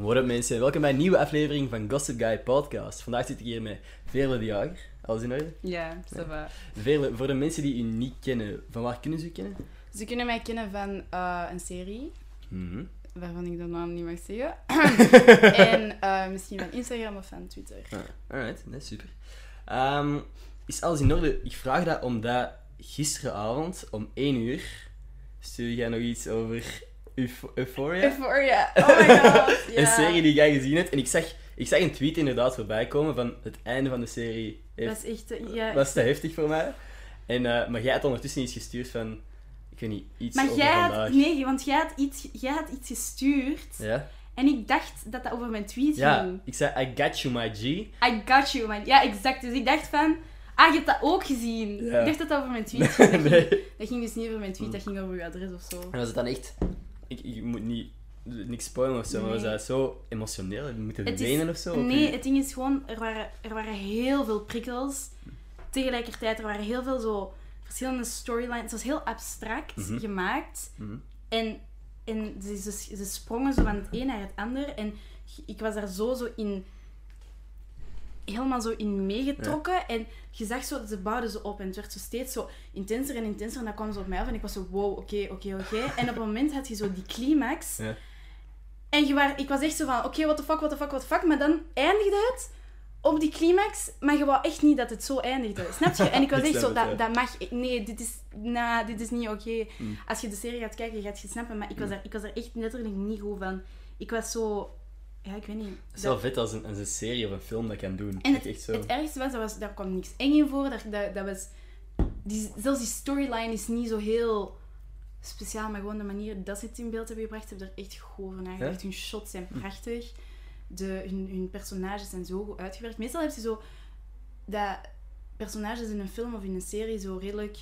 What up mensen, welkom bij een nieuwe aflevering van Gossip Guy Podcast. Vandaag zit ik hier met Veerle de Jager. Alles in orde? Ja, ça va. Veerle, voor de mensen die u niet kennen, van waar kunnen ze u kennen? Ze kunnen mij kennen van eh, een serie, Mhm. waarvan ik de naam niet mag zeggen. en eh, misschien van Instagram of van Twitter. Ah, alright, nee, super. Ehm, is alles in orde? Ik vraag dat omdat gisteravond om 1 uur stuurde jij nog iets over Euph- Euphoria. Euphoria. Oh my god. Een serie die jij gezien hebt. En ik zag, ik zag een tweet inderdaad voorbij komen van het einde van de serie heeft Dat is echt... eh, Ja. was te heftig voor mij. En, eh, maar jij had ondertussen iets gestuurd van, ik weet niet, iets Maar over jij had... vandaag. Nee, want jij had, iets, jij had iets gestuurd. Ja? En ik dacht dat dat over mijn tweet ja, ging. ik zei, I got you, my G. I got you, man. Ja, exact. Dus ik dacht van... Ah, je hebt dat ook gezien. Ja. Ik dacht dat dat over mijn tweet ging. Dat, nee. ging. dat ging dus niet over mijn tweet, dat ging over uw adres of zo. En was het dan echt, ik, ik moet niet, niks spoilen of zo, maar was Nee. dat zo emotioneel? Moeten Het is- wenen of zo? Nee, je- het ding is gewoon, er waren, er waren heel veel prikkels. Tegelijkertijd, er waren heel veel zo verschillende storylines. Het was heel abstract Mhm. gemaakt. Mhm. En, en ze, ze, ze sprongen zo van het een naar het ander. En ik was daar zo, zo in... Helemaal zo in meegetrokken. En je zag zo, ze bouwden ze op. En het werd zo steeds zo intenser en intenser. En dat kwam zo op mij af. En ik was zo, wow, oké, oké, oké. En op een moment had je zo die climax. Ja. En je waar, ik was echt zo van, oké, what the fuck, what the fuck, what the fuck. Maar dan eindigde het op die climax, maar je wou echt niet dat het zo eindigde. Snap je? En ik was echt zo, het, dat, ja. dat mag... Nee, dit is, nah, dit is niet oké. Mm. Als je de serie gaat kijken, gaat je het snappen. Maar ik was, daar, ik was daar echt letterlijk niet goed van. Ik was zo... Ja, ik weet niet. Het is wel vet als een, als een serie of een film dat kan doen. En het, echt zo. het ergste was, dat was, daar kwam niks eng in voor. Dat, dat, dat was, die, zelfs die storyline is niet zo heel speciaal, maar gewoon de manier dat ze het in beeld hebben gebracht, hebben er echt goed over nagedacht. Ja? Hun shots zijn prachtig. De, hun, hun personages zijn zo goed uitgewerkt. Meestal heb je zo dat personages in een film of in een serie zo redelijk...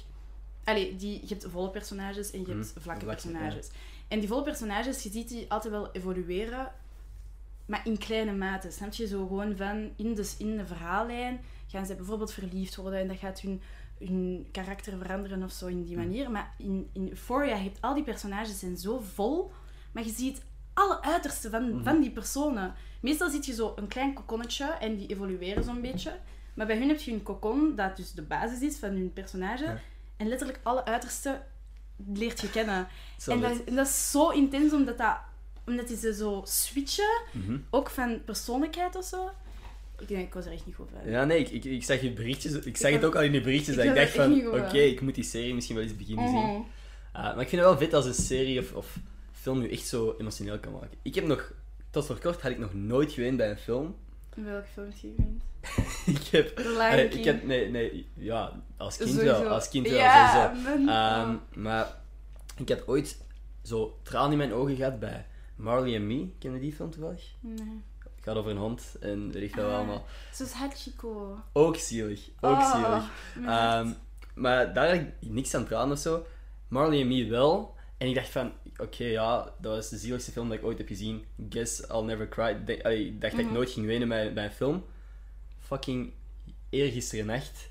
Allee, die, je hebt volle personages en je hebt Mhm, vlakke vlakke, personages. En die volle personages, je ziet die altijd wel evolueren, maar in kleine mate. Snap je? Zo gewoon van in de, in de verhaallijn gaan ze bijvoorbeeld verliefd worden en dat gaat hun, hun karakter veranderen of zo in die manier. Maar in, in Euphoria, je hebt al die personages zijn zo vol, maar je ziet alle uitersten van, van die personen. Meestal zie je zo een klein kokonnetje en die evolueren zo'n beetje. Maar bij hun heb je een kokon, dat dus de basis is van hun personage. Ja. En letterlijk alle uitersten leert je kennen. Zo En dat, en dat is zo intens, omdat, dat, omdat die ze zo switchen, Mhm. ook van persoonlijkheid of zo. Ik, denk, ik was er echt niet goed van. Ja, nee, ik, ik, ik zag je berichtjes. Ik zag Ik het ook al in je berichtjes. ik dat ik dacht van, oké, ik moet die serie misschien wel eens beginnen zien. Mhm. Ah, maar ik vind het wel vet als een serie of, of film je echt zo emotioneel kan maken. Ik heb nog, tot voor kort had ik nog nooit geweend bij een film. Welke film heb je gewend? ik heb, ik heb, nee, nee, ja, als kind Sowieso. wel, als kind wel, ja, sowieso. Ehm, maar ik had ooit zo tranen in mijn ogen gehad bij Marley and Me. Ken je die film toevallig? Nee. Het gaat over een hond en weet ik veel Ah. allemaal. Zoals Hachiko. Ook zielig, ook Oh, zielig. mijn Ehm, maar daar had ik niks aan tranen of zo. Marley and Me wel. En ik dacht van, oké, ja, dat was de zieligste film dat ik ooit heb gezien. Guess I'll never cry. Ik dacht dat ik Mhm. nooit ging wenen bij, bij een film. Fucking eergisteren nacht.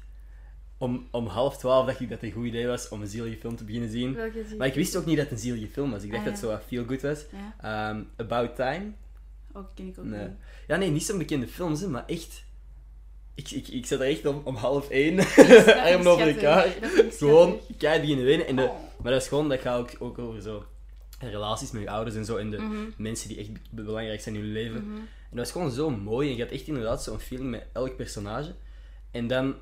Om, om half twaalf dacht ik dat het een goed idee was om een zielige film te beginnen zien. Maar ik wist ook niet dat het een zielige film was. Ik dacht Ah, dat het zo feel good was. Ehm, About Time. ook ken ik ook Nee. niet. Ja, nee, niet zo'n bekende films, hè, maar echt... Ik, ik, ik zat er echt om, om half één, armen over elkaar. Gewoon, schattig. kei beginnen wenen. En de, Oh. maar dat is gewoon, dat gaat ook, ook over zo relaties met je ouders en zo. En de Mhm. mensen die echt be- belangrijk zijn in je leven. Mhm. En dat is gewoon zo mooi. En je had echt inderdaad zo'n feeling met elk personage. En dan,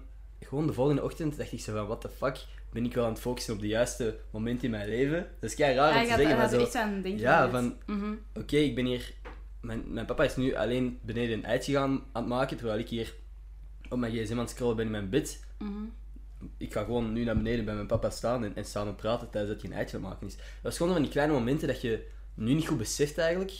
gewoon de volgende ochtend, dacht ik zo van, what the fuck, ben ik wel aan het focussen op de juiste momenten in mijn leven? Dat is kei raar Ah, om te had, zeggen, maar zo... echt aan denken. Ja, van, Mhm. oké, ik ben hier... Mijn, mijn papa is nu alleen beneden een eitje gaan aan het maken, terwijl ik hier op mijn gsm aan het scrollen ben in mijn bed. Mhm. Ik ga gewoon nu naar beneden bij mijn papa staan en, en staan en praten tijdens dat hij een eitje aan het maken is. Dat is gewoon van die kleine momenten dat je nu niet goed beseft eigenlijk,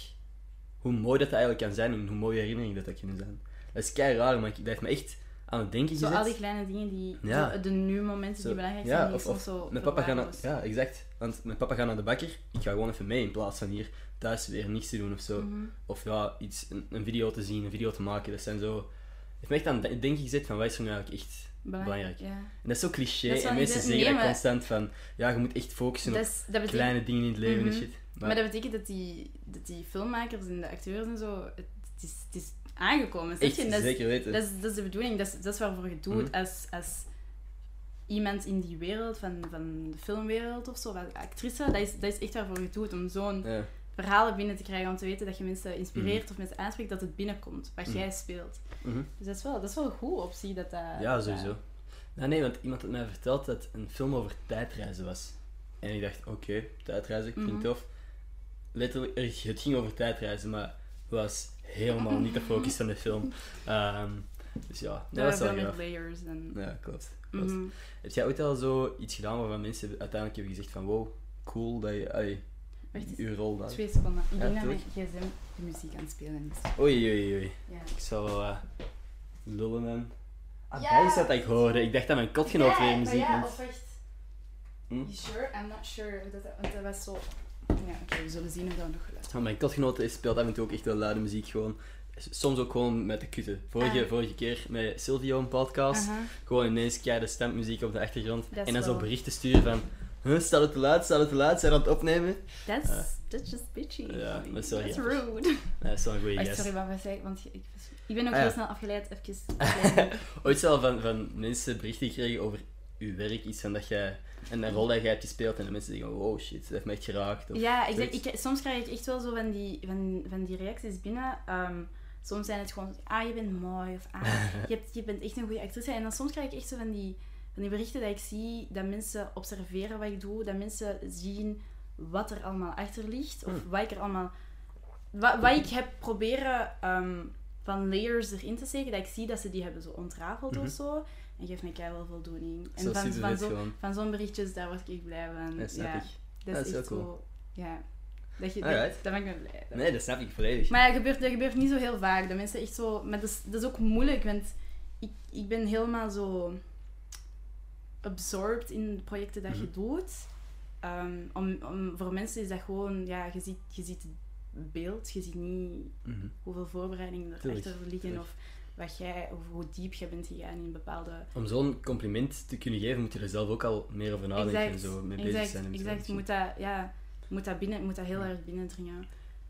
hoe mooi dat, dat eigenlijk kan zijn en hoe mooie herinneringen dat dat kunnen zijn. Dat is kei raar, maar ik, dat heeft me echt aan het denken Zo gezet. al die kleine dingen die... Ja. de nu-momenten die belangrijk zijn, die of, soms of zo mijn papa gaat naar, ja, exact. Want mijn papa gaat naar de bakker, ik ga gewoon even mee in plaats van hier thuis weer niks te doen of zo. Mhm. Of ja, iets, een, een video te zien, een video te maken. Dat zijn zo... Het heeft me echt aan het denken gezet van wat is er nu eigenlijk echt belangrijk. Ja. En dat is zo cliché. Is en mensen zeggen nee, dat maar- constant van... Ja, je moet echt focussen Dat, op is, dat betekent, kleine dingen in het leven en Mhm. shit. Maar, maar dat betekent dat die, dat die filmmakers en de acteurs en zo... Het is, het is aangekomen. echt, je? Dat, is, zeker weten. dat, is, dat is de bedoeling. Dat is, dat is waarvoor je doet Mhm. als, als iemand in die wereld, van, van de filmwereld of zo, als actrice. Dat is, dat is echt waarvoor je doet. Om zo'n Ja. verhalen binnen te krijgen. Om te weten dat je mensen inspireert of mensen aanspreekt dat het binnenkomt. Wat Mhm. jij speelt. Mhm. Dus dat is wel, dat is wel een goede optie. Dat dat, Ja, dat- sowieso. Nou, nee, want iemand had mij verteld dat een film over tijdreizen was. En ik dacht, oké, tijdreizen, klinkt Mhm. tof. Letterlijk, er- het ging over tijdreizen, maar het was helemaal niet de focus van de film. Ehm, dus ja, dat was veel wel meer gaaf. layers. En, Ja, klopt. klopt. Mhm. Heb jij ooit al zo iets gedaan waarvan mensen uiteindelijk hebben gezegd van wow, cool dat je, eens. je rol dan. Twee seconden. Ik denk dat mijn gsm de muziek aan het spelen is. Oei, oei, oei. Ja. Ik zal wel eh, lullen man. Ah, Ja, dat is dat ik hoorde. Ik dacht dat mijn kotgenoot weer muziek ja, of echt... Hm? You sure? I'm not sure. Dat, want dat was zo... Ja, oké, we zullen zien of dat nog geluid Ja, mijn kotgenoot is- speelt af en toe ook echt wel luide muziek gewoon. Soms ook gewoon met de kutten. Vorige, Ah. vorige keer met Silvio een podcast. Gewoon ineens keiharde stemmuziek op de achtergrond. En dan zo berichten sturen van... Huh, staat het te luid? Staat het te luid? Zijn aan het opnemen? That's, Ah. that's just bitchy. Ja, van me. dat is wel That's rude. Nee, dat is wel een gast. sorry, wat ik? Want ik, ik ben ook Ah, ja. heel snel afgeleid. Even... Ooit wel van, van mensen berichten gekregen over uw werk. Iets van dat jij... En een rol dat jij hebt gespeeld. En de mensen zeggen, wow shit, dat heeft me echt geraakt. Of Ja, ik zeg, ik, soms krijg ik echt wel zo van die, van, van die reacties binnen. Ehm, soms zijn het gewoon, ah, je bent mooi. Of ah, je, hebt, je bent echt een goede actrice. En dan soms krijg ik echt zo van die, van die berichten dat ik zie, dat mensen observeren wat ik doe. Dat mensen zien wat er allemaal achter ligt. Of Hmm. wat ik er allemaal... Wat, wat ik heb proberen ehm, van layers erin te steken, dat ik zie dat ze die hebben zo ontrafeld Mhm. of zo. En geeft me keihard voldoening. En Zo van, van, zo, van zo'n berichtjes, daar word ik blij van. Snap ja, ik. dat Dat is echt heel zo... Ja. Dat, je, dat, dat maakt me blij. Dat- Nee, dat snap ik volledig. Maar ja, dat gebeurt, dat gebeurt niet zo heel vaak. Dat mensen echt zo... Maar dat is, dat is ook moeilijk, want ik, ik ben helemaal zo... absorbed in de projecten dat je Mhm. doet. Ehm, om, om, voor mensen is dat gewoon... Ja, je ziet, je ziet het beeld. Je ziet niet Mhm. hoeveel voorbereidingen erachter liggen. Of, wat jij, of hoe diep je bent gegaan in bepaalde... Om zo'n compliment te kunnen geven, moet je er zelf ook al meer over nadenken en zo mee bezig zijn. exact. Je moet dat, ja, moet dat, binnen, moet dat heel erg binnendringen.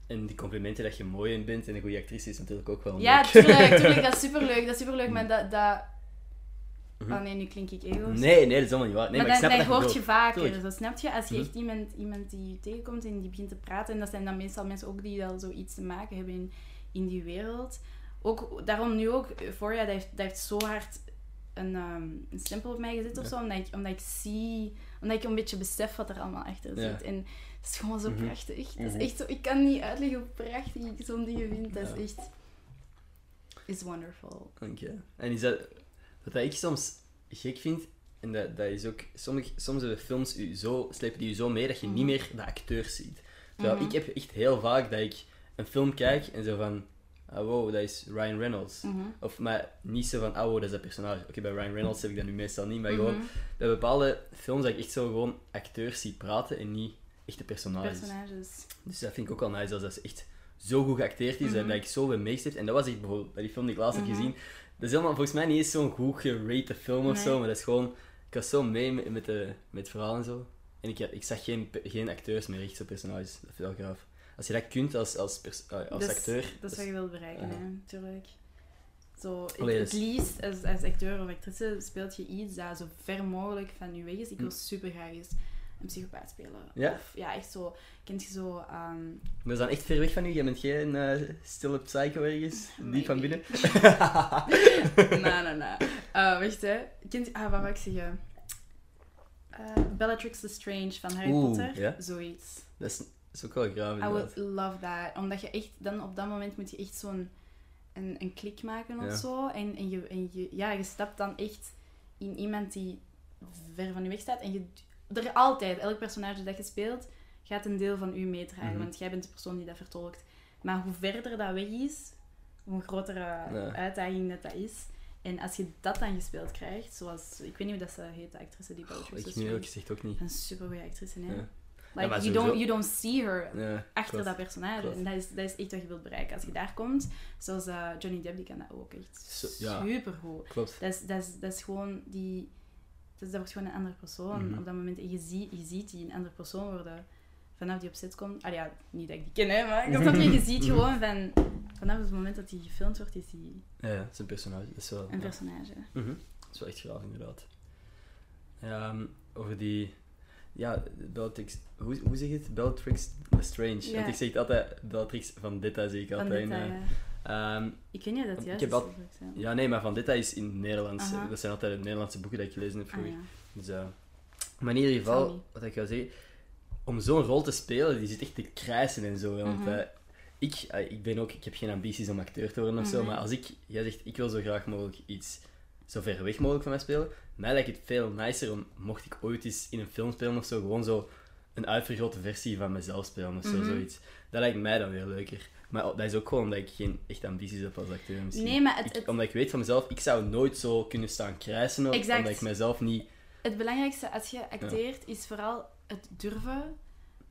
En die complimenten dat je mooi in bent en een goede actrice is natuurlijk ook wel Ja, leuk. tuurlijk, tuurlijk, dat is superleuk, dat is superleuk, maar dat... dat... Oh nee, nu klink ik ego's. Nee, nee, dat is allemaal niet waar. Nee, maar, maar ik dat, snap dat hoort je je vaker, Tuurlijk. zo, snap je? Als je Mhm. echt iemand, iemand die je tegenkomt en die begint te praten, en dat zijn dan meestal mensen ook die al zoiets te maken hebben in, in die wereld. Ook, daarom nu ook, Euphoria, dat heeft, dat heeft zo hard een, ehm, een stempel op mij gezet of zo, omdat ik, omdat ik zie, omdat ik een beetje besef wat er allemaal achter zit. En het is gewoon zo Mhm. prachtig. Het Mhm. is echt zo, ik kan niet uitleggen hoe prachtig ik zo'n dingen vind. Dat is echt... is wonderful. Dank je. En is dat... Wat ik soms gek vind, en dat, dat is ook... Sommige, soms hebben films u zo, slepen die je zo mee dat je niet Mhm. meer de acteurs ziet. Terwijl ik heb echt heel vaak dat ik een film kijk en zo van... Ah, wow, dat is Ryan Reynolds. Mhm. Of maar niet zo van, ah wow, dat is dat personage. Oké, bij Ryan Reynolds heb ik dat nu meestal niet, maar gewoon Mhm. bij bepaalde films dat ik echt zo gewoon acteurs zie praten en niet echte personages. Personages. Dus dat vind ik ook wel nice, als dat ze echt zo goed geacteerd is, Mhm. dat ik zo ben meegeestipt. En dat was echt bijvoorbeeld bij die film die ik laatst Mhm. heb gezien. Dat is helemaal volgens mij niet eens zo'n goed gerate film of Nee. zo, maar dat is gewoon... Ik was zo mee met, de, met het verhaal en zo. En ik, ik zag geen, geen acteurs meer, echt zo personages. Dat vind ik wel gaaf. Als je dat kunt als, als, eh, als acteur... Dat is wat je wilt bereiken, hè, natuurlijk. Zo, Allee, het liefst als, als acteur of actrice speelt je iets dat zo ver mogelijk van je weg is. Ik wil Hm. super graag eens een psychopaat spelen. Ja? Of, ja, echt zo. Kent je zo... Dat is dan echt ver weg van u. Jij bent geen eh, stille psycho ergens, diep van binnen. nee, nee, nee. Eh, wacht, hè. Kent je... Ah, wat wou ik zeggen? Eh, Bellatrix Lestrange van Harry Oeh, Potter. ja. Zoiets. Dat is, is ook wel graaf I would love that. Omdat je echt, dan op dat moment moet je echt zo'n een, een klik maken of Ja. zo. En, en, je, en je, ja, je stapt dan echt in iemand die ver van je weg staat. En je, er altijd, elk personage dat je speelt, gaat een deel van u meedragen. Mhm. Want jij bent de persoon die dat vertolkt. Maar hoe verder dat weg is, hoe grotere uitdaging dat dat is. En als je dat dan gespeeld krijgt, zoals... Ik weet niet hoe dat ze heet, de actrice die Bellatrix Ik nu Lestrange. ook gezegd ook niet. Een supergoeie actrice, hè? Ja. Like, you, sowieso. don't, you don't see her Ja, achter klopt. dat personage. Klopt. En dat is, dat is echt wat je wilt bereiken. Als je daar komt, zoals eh, Johnny Depp, die kan dat ook echt ja. supergoed. Klopt. Dat is, dat, is, dat is gewoon die... Dat, is, dat wordt gewoon een andere persoon Mhm. op dat moment. En je, zie, je ziet die een andere persoon worden. Vanaf die op set komt... Ah ja, niet dat ik die ken, hè, maar je, snap je, je ziet Mhm. gewoon van... Vanaf het moment dat hij gefilmd wordt, is hij Ja, ja, het is een personage. Dat is wel, een ja. personage. Mhm. Dat is wel echt graag, inderdaad. Ja, ehm, over die... Ja, Bellatrix... Hoe, hoe zeg je het? Bellatrix Strange. Ja. Want ik zeg het altijd Bellatrix van Detta, zeg ik Van altijd. eh, eh, ehm, ik weet niet dat ik juist heb is. al- ja. nee, maar van Detta is in het Nederlands. Aha. Dat zijn altijd de Nederlandse boeken die ik gelezen heb Ah, vroeger. ja. Dus, eh, maar in ieder geval, wat ik wil zeggen, om zo'n rol te spelen, die zit echt te krijsen en zo. Want Mhm. eh, ik, eh, ik ben ook, ik heb geen ambities om acteur te worden of zo, Mhm. maar als ik, jij zegt, ik wil zo graag mogelijk iets zo ver weg mogelijk van mij spelen, mij lijkt het veel nicer om, mocht ik ooit eens in een film spelen of zo, gewoon zo een uitvergrote versie van mezelf spelen of zo, Mhm. zoiets. Dat lijkt mij dan weer leuker. Maar dat is ook gewoon omdat ik geen echt ambities heb als acteur misschien. Nee, maar het- Ik- het- omdat ik weet van mezelf, ik zou nooit zo kunnen staan krijsen, of, Exact. omdat ik mezelf niet... Het belangrijkste als je acteert is vooral het durven.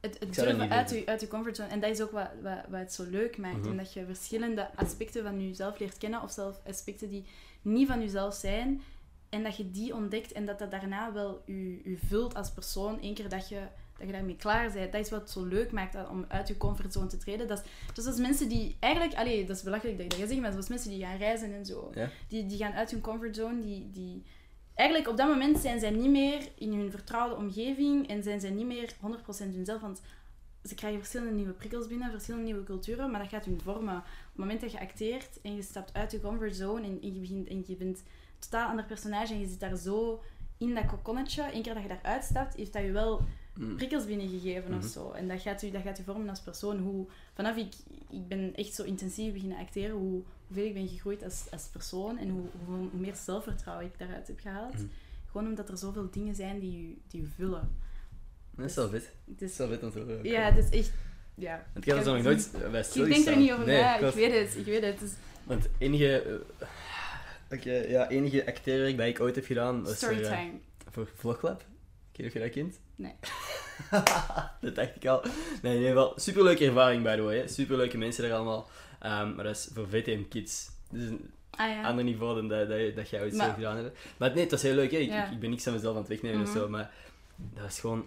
Het, het durven uit je, uit je comfortzone. En dat is ook wat, wat, wat het zo leuk maakt. Mhm. En dat je verschillende aspecten van jezelf leert kennen. Of zelfs aspecten die niet van jezelf zijn. En dat je die ontdekt en dat dat daarna wel je, je vult als persoon. Eén keer dat je, dat je daarmee klaar bent. Dat is wat zo leuk maakt om uit je comfortzone te treden. Dat is, dus is mensen die eigenlijk... Allee, dat is belachelijk dat ik dat ga zeggen. Maar zoals mensen die gaan reizen en zo. Ja? Die, die gaan uit hun comfortzone. Die... die Eigenlijk op dat moment zijn zij niet meer in hun vertrouwde omgeving en zijn zij niet meer 100% hunzelf. Want ze krijgen verschillende nieuwe prikkels binnen, verschillende nieuwe culturen, maar dat gaat hun vormen. Op het moment dat je acteert en je stapt uit je comfortzone en, en je, begint, en je bent een totaal ander personage en je zit daar zo in dat kokonnetje, één keer dat je daaruit stapt, heeft dat je wel Mm. prikkels binnengegeven Mhm. of zo. En dat gaat, u, dat gaat u vormen als persoon. Hoe, vanaf ik, ik ben echt zo intensief beginnen acteren, hoe, hoeveel ik ben gegroeid als, als persoon en hoe, hoe, hoe meer zelfvertrouwen ik daaruit heb gehaald. Mhm. Gewoon omdat er zoveel dingen zijn die u, die u vullen. Dat is wel vet. Het is, is wel vet om te horen. ja, het is echt... Ja. Want ik heb er zo nog nooit bij Ik denk er niet over nee, na, ik weet het, ik weet het. Is Want enige... eh, oké, ja, enige acteerwerk dat ik ooit heb gedaan was voor, eh, storytime. voor Vloglab. Ik weet niet of je dat kent. Nee. dat dacht ik al. Nee, nee, wel superleuke ervaring, by the way. hè. Superleuke mensen er allemaal. Ehm, maar dat is voor VTM Kids. Dus een Ah ja. ander niveau dan dat, dat, jij ooit Maar- zo gedaan hebt. Maar nee, het was heel leuk. Hè. Ik, Ja. ik, ik ben niks aan mezelf aan het wegnemen Mhm. of zo. Maar dat was gewoon...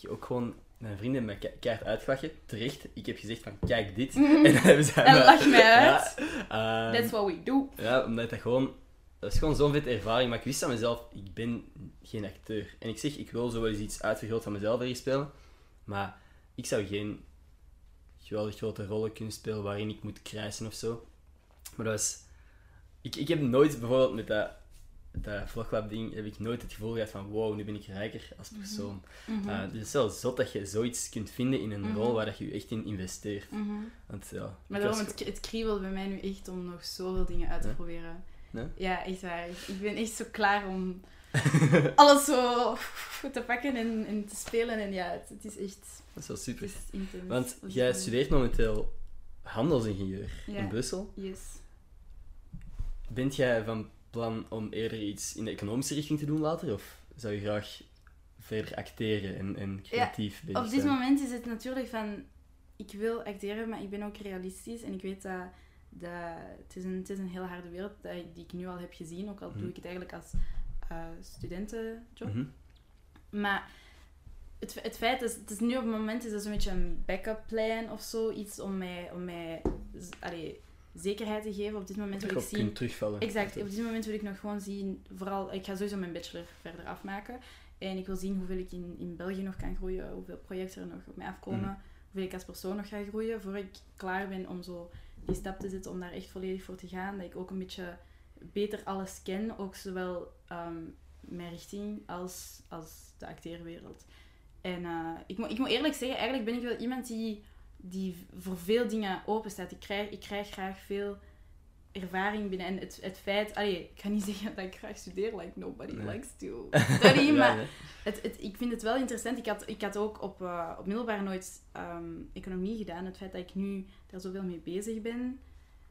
Ik, ook gewoon... Mijn vrienden ke- keihard uitgelachen. Terecht. Ik heb gezegd van, kijk dit. En dan hebben zij En me- lach mij uit. Ja, ehm, That's what we do. ja, omdat dat gewoon... Dat is gewoon zo'n vette ervaring. Maar ik wist aan mezelf, ik ben geen acteur. En ik zeg, ik wil zo wel eens iets uitvergroot van mezelf erin spelen. Maar ik zou geen geweldig grote rollen kunnen spelen waarin ik moet krijsen of zo. Maar dat was... Ik, ik heb nooit, bijvoorbeeld met dat, dat vloglab ding, heb ik nooit het gevoel gehad van wow, nu ben ik rijker als persoon. Mhm. Eh, dus het is wel zot dat je zoiets kunt vinden in een Mhm. rol waar dat je je echt in investeert. Mhm. Want ja... Maar was daarom, het, het kriebelt bij mij nu echt om nog zoveel dingen uit te proberen. Ja? Ja, echt waar. Ik- ben echt zo klaar om alles zo te pakken en, en te spelen. En ja, het, het is echt Dat is wel het super. is intens. Want jij studeert momenteel handelsingenieur Ja. in Brussel. Yes. Bent jij van plan om eerder iets in de economische richting te doen later? Of zou je graag verder acteren en, en creatief bezig Op dit zijn? moment is het natuurlijk van... Ik wil acteren, maar ik ben ook realistisch. En ik weet dat... dat het, is een, het is een heel harde wereld dat, die ik nu al heb gezien. Ook al doe Mhm. ik het eigenlijk als eh, studentenjob. Mhm. Maar het, het feit is, het is nu op het moment is dat zo'n beetje een backup plan of zo. Iets om mij, om mij allee, zekerheid te geven. Op dit moment wil ik zien... terugvallen. Exact. Op dit moment wil ik nog gewoon zien... Vooral, ik ga sowieso mijn bachelor verder afmaken. En ik wil zien hoeveel ik in, in België nog kan groeien. Hoeveel projecten er nog op mij afkomen. Mhm. Hoeveel ik als persoon nog ga groeien. Voor ik klaar ben om zo die stap te zetten. Om daar echt volledig voor te gaan. Dat ik ook een beetje beter alles ken. Ook zowel ehm, mijn richting als, als de acteerwereld. En eh, ik, moet, ik moet eerlijk zeggen, eigenlijk ben ik wel iemand die, die voor veel dingen open staat. Ik krijg, ik krijg graag veel ervaring binnen. En het, het feit... Allee, ik ga niet zeggen dat ik graag studeer, like nobody Nee. likes to study, Ja, maar het, het, ik vind het wel interessant. Ik had, ik had ook op, eh, op middelbaar nooit ehm, economie gedaan. Het feit dat ik nu daar zoveel mee bezig ben.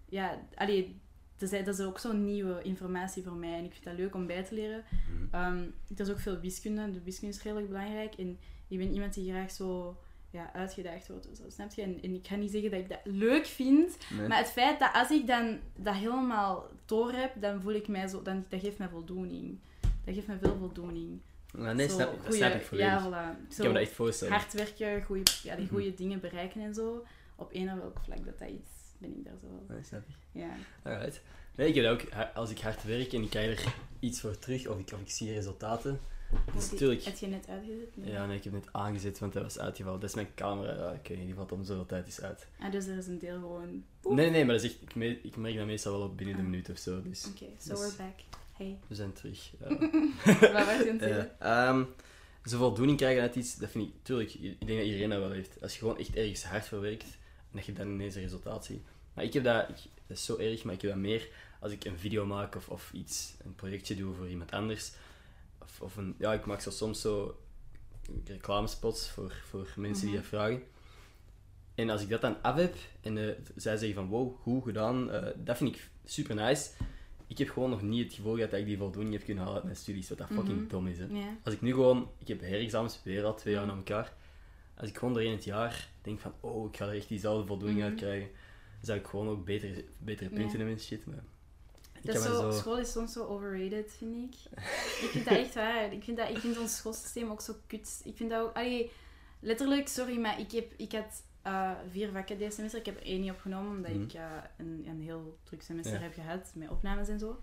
Ja, allee, dat is, dat is ook zo'n nieuwe informatie voor mij. En ik vind dat leuk om bij te leren. Mhm. Ehm, er is ook veel wiskunde. De wiskunde is redelijk belangrijk. En Ik ben iemand die graag zo ja, uitgedaagd wordt. Zo, snap je? En, en ik ga niet zeggen dat ik dat leuk vind, Nee. maar het feit dat als ik dan dat helemaal door heb, dan voel ik mij zo... Dan, dat geeft mij voldoening. Dat geeft mij veel voldoening. Maar nee, Zo snap, dat goeie- snap ik volledig. Ja, voilà. ik kan me dat echt voorstellen. hard werken, goeie, ja, die Mhm. goede dingen bereiken en zo. Op een of welk vlak dat dat is, ben ik daar zo... Nee, snap ik. Ja. Alright. Nee, ik heb dat ook, als ik hard werk en ik krijg er iets voor terug, of ik, of ik zie resultaten, Heb je- natuurlijk... Heb je net uitgezet? Nee. Ja, nee, ik heb net aangezet, want dat was uitgevallen. Dat is mijn camera, ja, ik weet niet, die valt om zoveel tijd eens uit. Ah, dus er is een deel gewoon... Nee, nee, maar dat is echt, ik, me- ik merk dat meestal wel op binnen de Ah. minuut of zo, dus Oké, so Dus- we're back. Hey. we zijn terug. Ja. Wat was je aan het Ja, zeggen? ehm, zo voldoening krijgen uit iets, dat vind ik, tuurlijk, ik denk dat iedereen dat wel heeft. Als je gewoon echt ergens hard voor werkt, en dat je dan ineens een resultaat ziet. Maar ik heb dat, ik, dat is zo erg, maar ik heb dat meer als ik een video maak of, of iets, een projectje doe voor iemand anders. Of, of een, ja, ik maak zo soms zo reclamespots voor, voor mensen die Mhm. dat vragen. En als ik dat dan af heb en eh, zij zeggen van wow, goed gedaan, eh, dat vind ik super nice. Ik heb gewoon nog niet het gevoel dat ik die voldoening heb kunnen halen uit mijn studies, wat dat fucking Mhm. dom is. Hè. Als ik nu gewoon, ik heb herexamens weer al twee jaar na elkaar. Als ik gewoon doorheen het jaar denk van, oh, ik ga er echt diezelfde voldoening Mhm. uit krijgen, dan zou ik gewoon ook betere, betere punten Ja. hebben en shit. Maar Dat is zo, zo... School is soms zo overrated, vind ik. ik vind dat echt waar. Ik vind, dat, ik vind ons schoolsysteem ook zo kut. Ik vind dat ook... Allee, letterlijk, sorry, maar ik, heb, ik had eh, vier vakken deze semester. Ik heb er één niet opgenomen, omdat Mhm. ik eh, een, een heel druk semester Ja. heb gehad, met opnames en zo.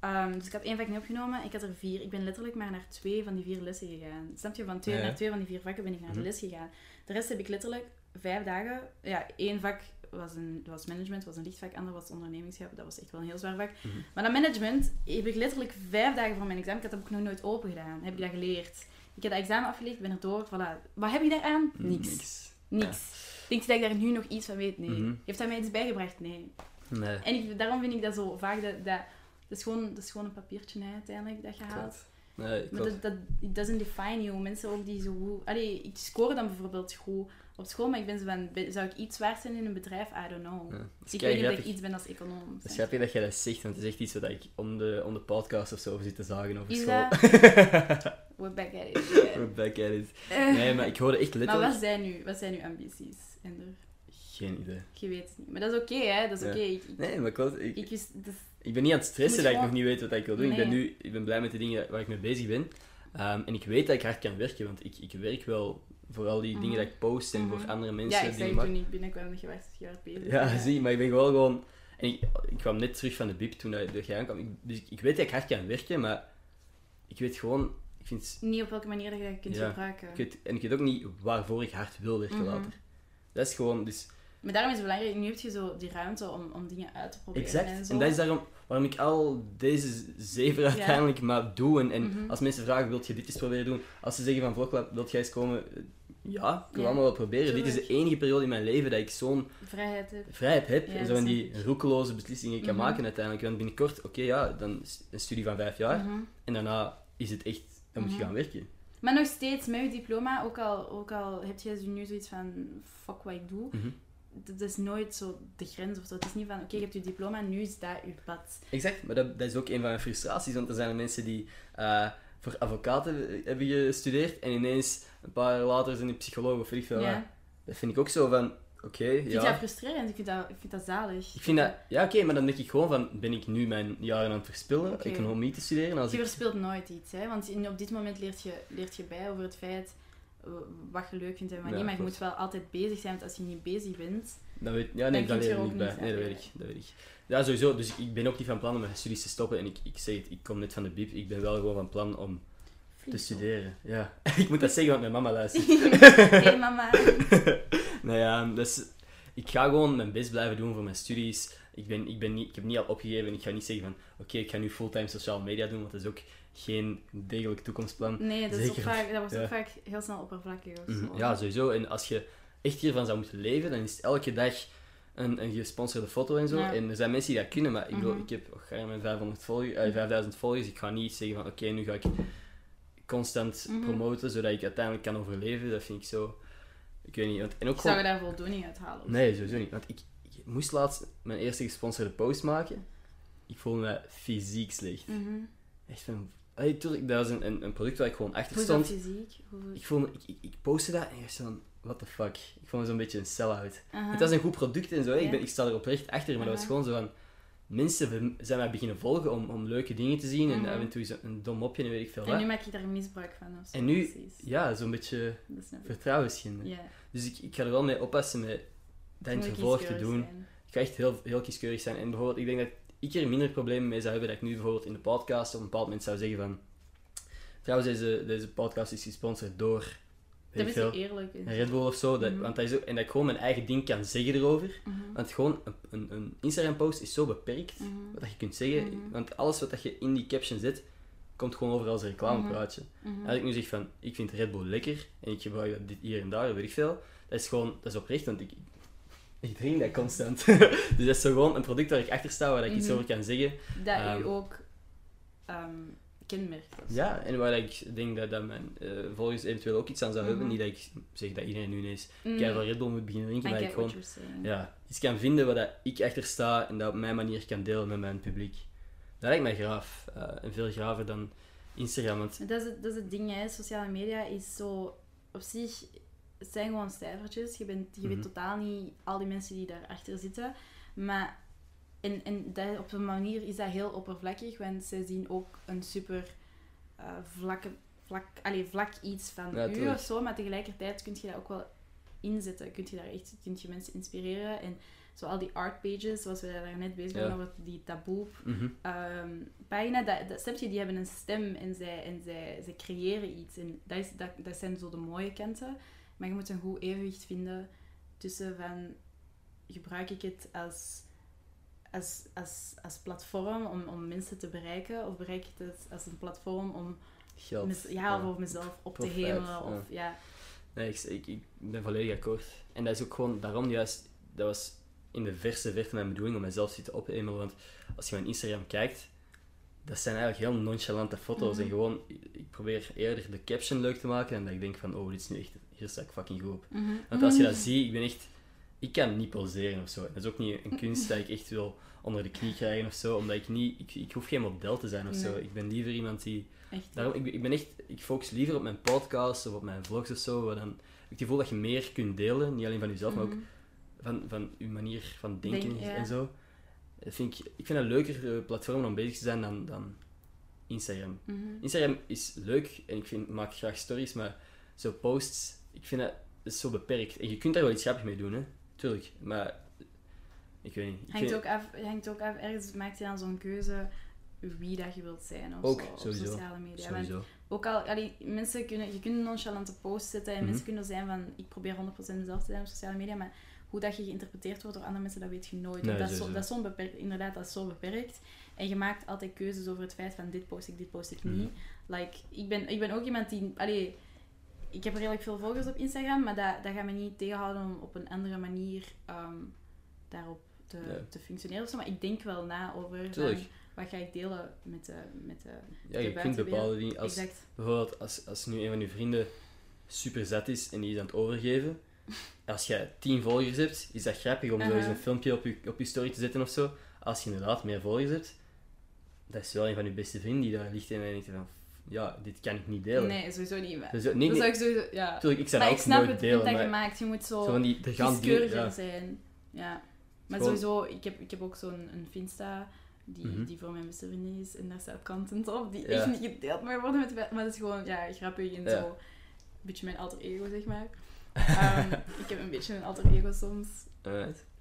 Ehm, dus ik had één vak niet opgenomen. Ik had er vier. Ik ben letterlijk maar naar twee van die vier lessen gegaan. Snap je? Van twee Ja. naar twee van die vier vakken ben ik naar de Mhm. les gegaan. De rest heb ik letterlijk vijf dagen... Ja, één vak was, een, was management, was een lichtvak. Ander was ondernemingschap. Dat was echt wel een heel zwaar vak. Mhm. Maar dat management heb ik letterlijk vijf dagen voor mijn examen. Ik had dat ook nog nooit open gedaan. Heb ik dat geleerd. Ik heb dat examen afgelegd, ben er door. Voilà. Wat heb je daaraan? Niks. Niks. Niks. Denk je dat ik daar nu nog iets van weet? Nee. Mhm. Heeft dat mij iets bijgebracht? Nee. Nee. En ik, daarom vind ik dat zo vaak dat... dat dat is, gewoon, dat is gewoon een papiertje hè, uiteindelijk dat je haalt. Nee, Maar dat, dat doesn't define you. Mensen ook die zo goed... Allee, ik score dan bijvoorbeeld goed op school, maar ik ben zo van... ben- Zou ik iets waard zijn in een bedrijf? I don't know. Ja. Dat is Ik weet niet of ik iets ben als econoom. Het is grappig dat jij dat zegt, want het is echt iets wat ik om de, om de podcast of zo over zit te zagen over Is school. We're back at it. We're back at it. Eh, Nee, maar ik hoorde echt maar letterlijk... wat zijn, nu, wat zijn uw ambities, Ender? Geen idee. Je weet het niet. Maar dat is oké, hè? Dat is Ja. oké. Nee, maar klopt. Ik, ik dus- Ik ben niet aan het stressen dat ik nog niet weet wat ik wil doen. Ik, ben nu, ik ben blij met de dingen waar ik mee bezig ben. Ehm, en ik weet dat ik hard kan werken, want ik, ik werk wel voor al die dingen Mhm. dat ik post en Mhm. voor andere mensen ja, ik zei toen ik binnenkwam dat je was, bezig. Ja, zie, maar ik ben gewoon gewoon... En ik, ik kwam net terug van de BIP toen dat dat jij aankwam. Ik, dus ik, ik weet dat ik hard kan werken, maar ik weet gewoon... Ik vind, Niet op welke manier dat je kunt Ja. gebruiken. ik weet, en ik weet ook niet waarvoor ik hard wil werken Mhm. later. Dat is gewoon... Dus, Maar daarom is het belangrijk, nu heb je zo die ruimte om, om dingen uit te proberen exact. en zo. En dat is daarom waarom ik al deze zeven uiteindelijk maar doe. En, en Mhm. als mensen vragen, wilt je dit eens proberen doen? Als ze zeggen van Vloglab, wilt jij eens komen? Eh, Ja, ik wil Ja, allemaal wel proberen. Dit is de enige periode in mijn leven dat ik zo'n Vrijheid heb. vrijheid heb. Ja, en zo die roekeloze beslissingen kan Mhm. maken uiteindelijk. Want binnenkort, oké ja, dan een studie van vijf jaar. Mhm. En daarna is het echt, dan moet je Mhm. gaan werken. Maar nog steeds, met je diploma, ook al, ook al heb je nu zoiets van, fuck wat ik doe, dat is nooit zo de grens of zo. Het is niet van, oké, je hebt je diploma, nu is dat je pad. Exact, maar dat, dat is ook een van mijn frustraties. Want er zijn mensen die eh, voor advocaten hebben gestudeerd. En ineens, een paar jaar later, zijn die psycholoog of ik veel. Ja. Dat vind ik ook zo van, oké, Ik vind ja. dat frustrerend, ik vind dat, ik vind dat zalig. Ik vind dat, ja oké, maar dan denk ik gewoon van, ben ik nu mijn jaren aan het verspillen, Oké. economie te studeren? Als Je ik, verspilt nooit iets, hè? want in, op dit moment leert je, leert je bij over het feit wat je leuk vindt en wat Ja, niet. Maar je moet wel altijd bezig zijn, want als je niet bezig bent... dan weet, ja, nee, dat je leer er ik niet bij. niet Nee, dat weet ik, dat weet ik. Ja, sowieso, dus ik ben ook niet van plan om mijn studies te stoppen. En ik, ik zeg het, ik kom net van de BIP, ik ben wel gewoon van plan om te studeren. Ja, ik moet dat zeggen, want mijn mama luistert. hey mama. nou ja, dus ik ga gewoon mijn best blijven doen voor mijn studies. Ik, ben, ik, ben niet, ik heb niet al opgegeven en ik ga niet zeggen van oké, ik ga nu fulltime sociale media doen, want dat is ook geen degelijk toekomstplan. Nee, dat, is ook vaak, dat wordt Ja. ook vaak heel snel oppervlakkig of Mhm, zo. Ja, sowieso. En als je echt hiervan zou moeten leven, dan is het elke dag een, een gesponsorde foto en zo. Ja. En er zijn mensen die dat kunnen, maar ik, bedoel, Mhm. ik heb ga je mijn 500 volgers, eh, 5000 volgers. Ik ga niet zeggen van oké, nu ga ik constant Mhm. promoten, zodat ik uiteindelijk kan overleven. Dat vind ik zo... Ik weet niet. Want, en ook Ik gewoon... zou je daar voldoening uit halen. Nee, sowieso niet. Want ik, ik moest laatst mijn eerste gesponsorde post maken. Ik voelde me fysiek slecht. Mhm. Echt van, tuurlijk, dat was een, een, een product waar ik gewoon achter stond. fysiek? Hoe... Ik, vond, ik, postte dat en ik was van, what the fuck. Ik vond me zo'n beetje een sell-out. Het was een goed product en zo, ik, ben, ik sta er oprecht achter, maar dat was gewoon zo van... Mensen zijn mij beginnen volgen om, om leuke dingen te zien Mhm. en af en toe is een dom mopje en weet ik veel En nu maak je daar misbruik van of zo. En nu- precies. Ja, zo'n beetje Dat snap ik. vertrouwen schinden. Ja. Dus ik, ik ga er wel mee oppassen met dat in het vervolg te doen. zijn. Ik ga echt heel, heel kieskeurig zijn. En bijvoorbeeld, ik denk dat ik er minder problemen mee zou hebben dat ik nu bijvoorbeeld in de podcast op een bepaald moment zou zeggen van... Trouwens, deze, deze podcast is gesponsord door... Dat is eerlijk. een Red Bull of zo. Dat, Mhm. want dat is ook, en dat ik gewoon mijn eigen ding kan zeggen erover. Mhm. Want gewoon, een, een, een Instagram-post is zo beperkt, Mhm. wat je kunt zeggen. Want alles wat dat je in die caption zet, komt gewoon over als een reclamepraatje. Als ik nu zeg van, ik vind Red Bull lekker, en ik gebruik dat dit hier en daar, weet ik veel, dat is gewoon, dat is oprecht, want ik, ik drink dat constant. dus dat is zo gewoon een product waar ik achter sta, waar ik iets over kan zeggen. Dat Ehm, u ook ehm, Ja, en waar ik denk dat, dat mijn eh, volgers eventueel ook iets aan zou hebben. Mhm. Niet dat ik zeg dat iedereen nu ineens Mm. keihard Red Bull moet beginnen drinken, maar ik gewoon ja, iets kan vinden waar dat ik achter sta en dat op mijn manier kan delen met mijn publiek. Dat lijkt mij graaf. eh, en veel graver dan Instagram. Want Dat is, het, dat is het ding, hè. sociale media is zo op zich. Het zijn gewoon cijfertjes. Je, bent, je Mhm. weet totaal niet al die mensen die daarachter zitten. Maar en, en dat, op een manier is dat heel oppervlakkig, want zij zien ook een super vlakke, vlak, allee, vlak iets van Ja, u of zo. Maar tegelijkertijd kun je dat ook wel inzetten. Kun je daar echt kun je mensen inspireren. En zo al die art pages, zoals we daar net bezig waren Ja. over die taboe mhm, ehm, pagina, dat, dat, die hebben een stem en zij, en zij, zij creëren iets. En dat, is, dat, dat zijn zo de mooie kanten. Maar je moet een goed evenwicht vinden tussen van, gebruik ik het als, als, als, als platform om, om mensen te bereiken, of bereik ik het als een platform om geld. ja, of om mezelf op te hemelen. ja. Of, ja. Nee, ik, ik, ik ben volledig akkoord. En dat is ook gewoon daarom juist, dat was in de verste verte mijn bedoeling om mezelf te ophemelen. Want als je mijn Instagram kijkt, dat zijn eigenlijk heel nonchalante foto's. Mhm. En gewoon, ik probeer eerder de caption leuk te maken en dat ik denk van, oh, dit is nu echt, hier sta ik fucking goed op. Mhm. Want als je dat ziet, ik ben echt, ik kan niet poseren of zo. Dat is ook niet een kunst dat ik echt wil onder de knie krijgen of zo, omdat ik niet, ik, ik hoef geen model te zijn of zo. Nee. Ik ben liever iemand die Echt. Daarom, ik, ik ben echt, ik focus liever op mijn podcast of op mijn vlogs of zo, waar dan ik het gevoel dat je meer kunt delen, niet alleen van jezelf, maar ook Mhm. van, van je manier van denken Denk, ja. en zo. Dat vind ik, ik vind dat leuker eh, platform om bezig te zijn dan, dan Instagram. Mhm. Instagram is leuk en ik, vind, ik maak graag stories, maar zo posts, ik vind dat, dat is zo beperkt. En je kunt daar wel iets grappigs mee doen, hè. Tuurlijk. Maar, ik weet niet. Ik Hangt vind- ook, af, hangt ook af, ergens maakt je dan zo'n keuze wie dat je wilt zijn of Ook, zo, op sowieso. sociale media. Sowieso. ook al, allee, mensen kunnen, je kunt een nonchalante post zetten en Mhm. mensen kunnen zijn van, ik probeer 100% mezelf te zijn op sociale media, maar hoe dat je geïnterpreteerd wordt door andere mensen, dat weet je nooit. Nee, dat, is zo, dat is beperkt, inderdaad, dat is zo beperkt. En je maakt altijd keuzes over het feit van, dit post ik, dit post ik niet. Mhm. Like, ik, ben, ik ben ook iemand die, allee, ik heb redelijk veel volgers op Instagram, maar dat, dat gaat me niet tegenhouden om op een andere manier ehm, daarop te, Ja. te functioneren. Maar ik denk wel na over van, wat ga ik delen met de, met de, Ja, de je kunt bepaalde dingen... Als, Exact. Bijvoorbeeld, als, als nu een van je vrienden super zet is en die is aan het overgeven. Als je 10 volgers hebt, is dat grappig om zo eens een filmpje op je, op je story te zetten of zo. Als je inderdaad meer volgers hebt, dat is wel een van je beste vrienden die daar ligt en dan denk je van, ja, dit kan ik niet delen. Nee, sowieso niet. Maar, Dus, nee, nee, ik sowieso, ja. tuurlijk, ik zou Maar dat ik ook snap nooit het delen, dat je maakt. Je moet zo, zo die, er gaan die, kieskeuriger ja, zijn. Ja. Maar Gewoon- sowieso, ik heb, ik heb ook zo'n een Finsta die, Mhm. die voor mijn beste vriendin is en daar staat content op die Ja. echt niet gedeeld mag worden met maar dat is gewoon ja, grappig en Ja. zo. Een beetje mijn alter ego, zeg maar. Ehm, ik heb een beetje een alter ego soms.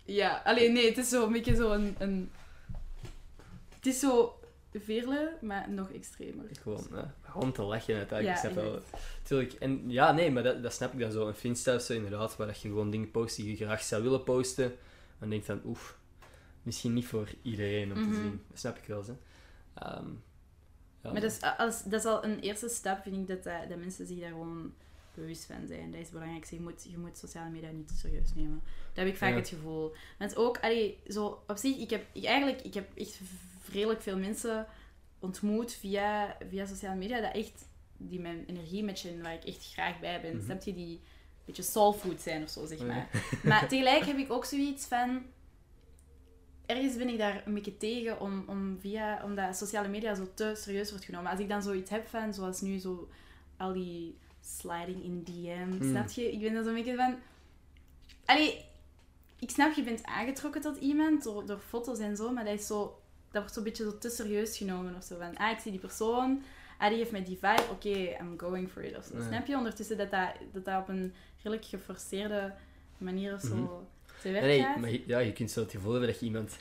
Ja, alleen nee, het is zo een beetje zo een, een... Het is zo veerle, maar nog extremer. Gewoon, ja, gewoon te lachen uiteindelijk. Ja, ik snap wel. exact. Tuurlijk. En ja, nee, maar dat, dat snap ik dan zo. Een Finsta zo, inderdaad, waar dat je gewoon dingen post die je graag zou willen posten. Dan denk je van, oef, misschien niet voor iedereen om Mhm. te zien. Dat snap ik wel, hè. Ehm, ja, Maar dat is, als, dat is al een eerste stap, vind ik, dat, dat, dat mensen zich daar gewoon bewust van zijn. Dat is het belangrijkste. Je moet, je moet sociale media niet te serieus nemen. Dat heb ik vaak Ja. het gevoel. Want ook, allee, zo op zich, ik heb ik, eigenlijk, ik heb echt redelijk veel mensen ontmoet via, via sociale media, dat echt, die mijn energie matchen, waar ik echt graag bij ben. Mhm. Snap je, die een beetje soul food zijn of zo, zeg Ja. maar. Maar tegelijk heb ik ook zoiets van... ergens ben ik daar een beetje tegen om, om via, omdat sociale media zo te serieus wordt genomen. Als ik dan zoiets heb van, zoals nu zo al die sliding in DM, Hmm. snap je? Ik ben dan zo'n beetje van... Allee, ik snap, je bent aangetrokken tot iemand door, door foto's en zo, maar dat, is zo, dat wordt zo'n beetje zo te serieus genomen of zo. Van, ah, ik zie die persoon, ah, die heeft met die vibe, oké, I'm going for it of zo. Snap je? Ondertussen dat dat, dat dat op een redelijk geforceerde manier of zo Mhm. te werk Nee, gaat. maar je- ja, je kunt zo het gevoel hebben dat je iemand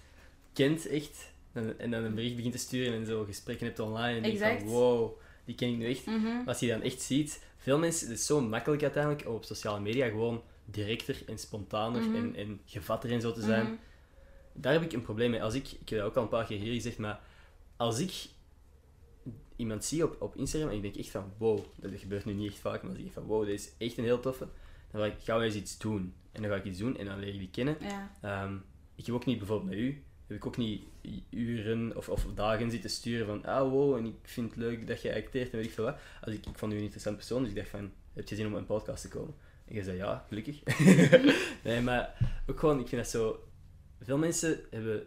kent, echt, en, en dan een bericht begint te sturen en zo gesprekken hebt online en denk Exact. van, wow, die ken ik nu echt. Mhm. Maar Als je dan echt ziet, veel mensen, het is zo makkelijk uiteindelijk om op sociale media gewoon directer en spontaner Mhm. en, en gevatter en zo te zijn. Daar heb ik een probleem mee. Als ik, ik heb dat ook al een paar keer hier gezegd, maar als ik iemand zie op, op Instagram en ik denk echt van wow, dat gebeurt nu niet echt vaak, maar als ik denk van wow, dit is echt een heel toffe, dan ga ik, gaan we eens iets doen. En dan ga ik iets doen en dan leer je die kennen. Ja. Ehm, ik heb ook niet, bijvoorbeeld met u, heb ik ook niet uren of, of dagen zitten sturen van ah wow, en ik vind het leuk dat je acteert en weet ik veel wat. Als ik, ik vond u een interessant persoon, dus ik dacht van, heb je zin om op een podcast te komen? En je zei ja, gelukkig. nee, maar ook gewoon, ik vind dat zo... Veel mensen hebben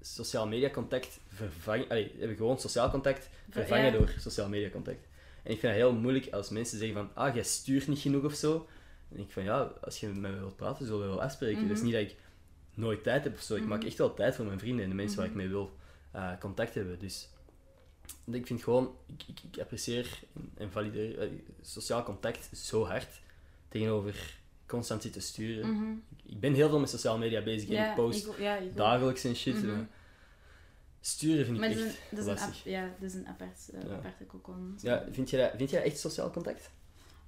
sociaal media contact vervangen... Allee, hebben gewoon sociaal contact vervangen Ja. door sociaal media contact. En ik vind het heel moeilijk als mensen zeggen van ah, jij stuurt niet genoeg of zo. Denk ik van ja, als je met mij wilt praten, zullen we wel afspreken. Mhm. Dat is niet dat ik nooit tijd heb of zo. Ik maak Mhm. echt wel tijd voor mijn vrienden en de mensen waar ik Mhm. mee wil eh, contact hebben. Dus ik vind gewoon, ik, ik, ik apprecieer en, en valideer eh, sociaal contact zo hard tegenover constant zitten sturen. Mhm. Ik ben heel veel met sociale media bezig en Ja, ik post ik, ja, ik ook. dagelijks en shit. Maar sturen vind ik Maar echt een, ap- ja, dat is een apart, Ja. aparte kokon. Ja, vind je, dat, vind je dat echt sociaal contact?